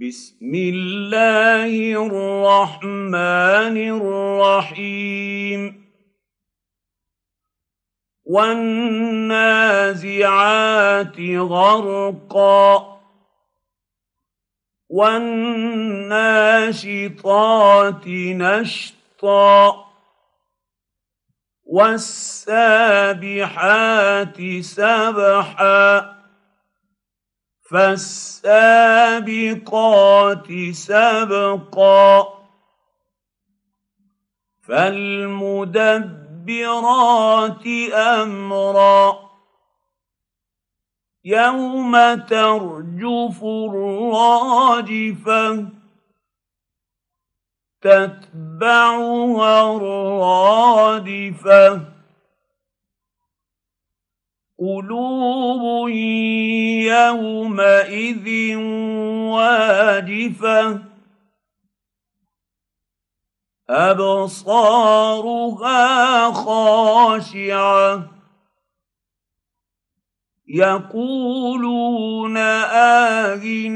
بسم الله الرحمن الرحيم. والنازعات غرقا. والناشطات نشطا. والسابحات سبحا. فالسابقات سبقا فالمدبرات أمرا. يوم ترجف الراجفة تتبعها الرادفة. قلوب يومئذ واجفة. أبصارها خاشعة. يقولون آهنا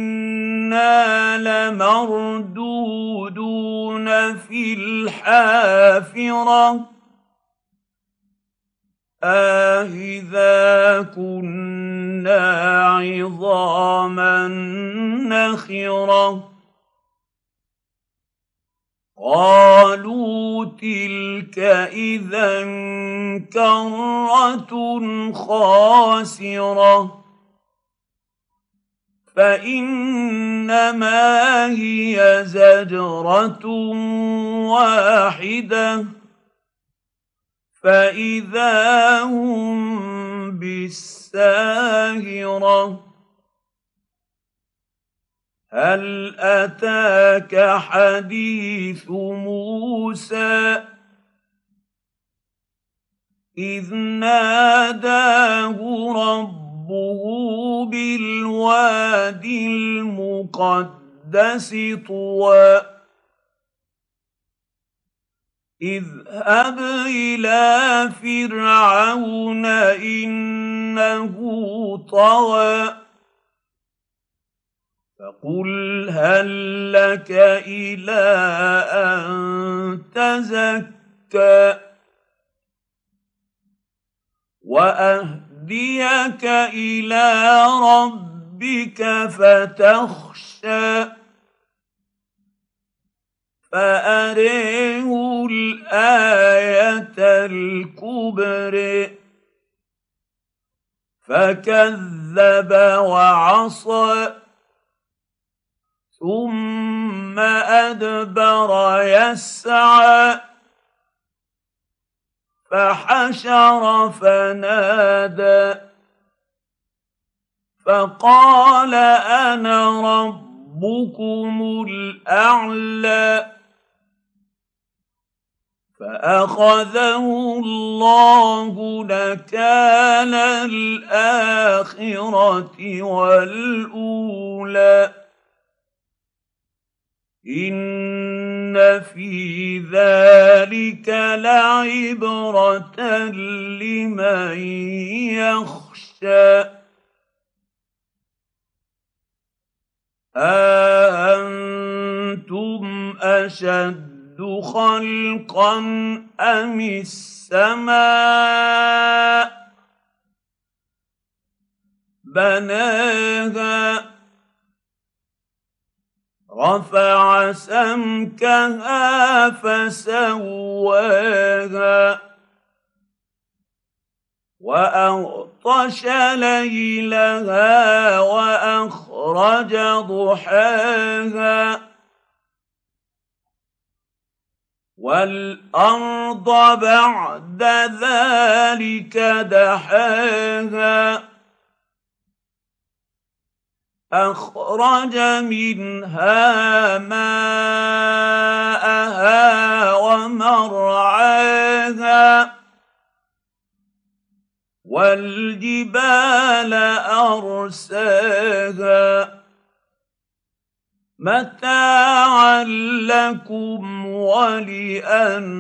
لمردودون في الحافرة. آهذا كنا عظاما نخرة. قالوا تلك إذا كرة خاسرة. فإنما هي زجرة واحدة. فاذا هم بالساهره هل اتاك حديث موسى اذ ناداه ربه بالواد المقدس طوى اذهب إلى فرعون انه طغى فقل هل لك إلى ان تزكى واهديك إلى ربك فتخشى فأريه الآية الكبرى. فكذب وعصى ثم أدبر يسعى. فحشر فنادى فقال أنا ربكم الأعلى. فأخذه الله نكال الآخرة والأولى. إن في ذلك لعبرة لمن يخشى. أأنتم أشد خلقا أم السماء بناها رفع سمكها فسواها وأغطش ليلها وأخرج ضحاها والأرض بعد ذلك دحاها. أخرج منها ماءها ومرعاها. والجبال أرساها. متاعا لكم ولأنعامكم.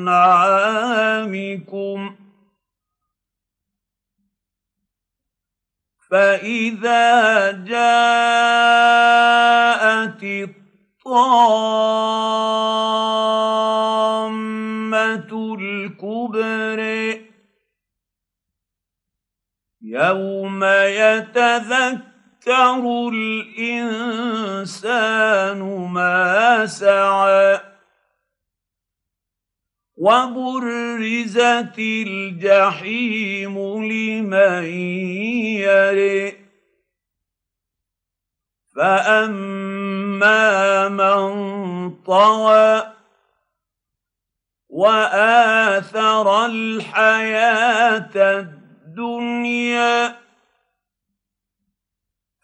فإذا جاءت الطامة الكبرى يوم يتذكر الإنسان ما سعى وبرزت الجحيم لمن يرئ فأما من طوى وآثر الحياة الدنيا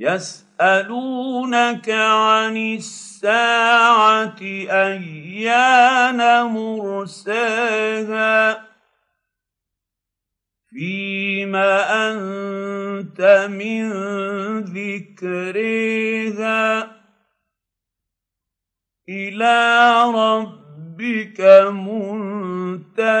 يسألونك عن الساعة أيان مرساها فيما أنت من ذكرها إلى ربك منتهاها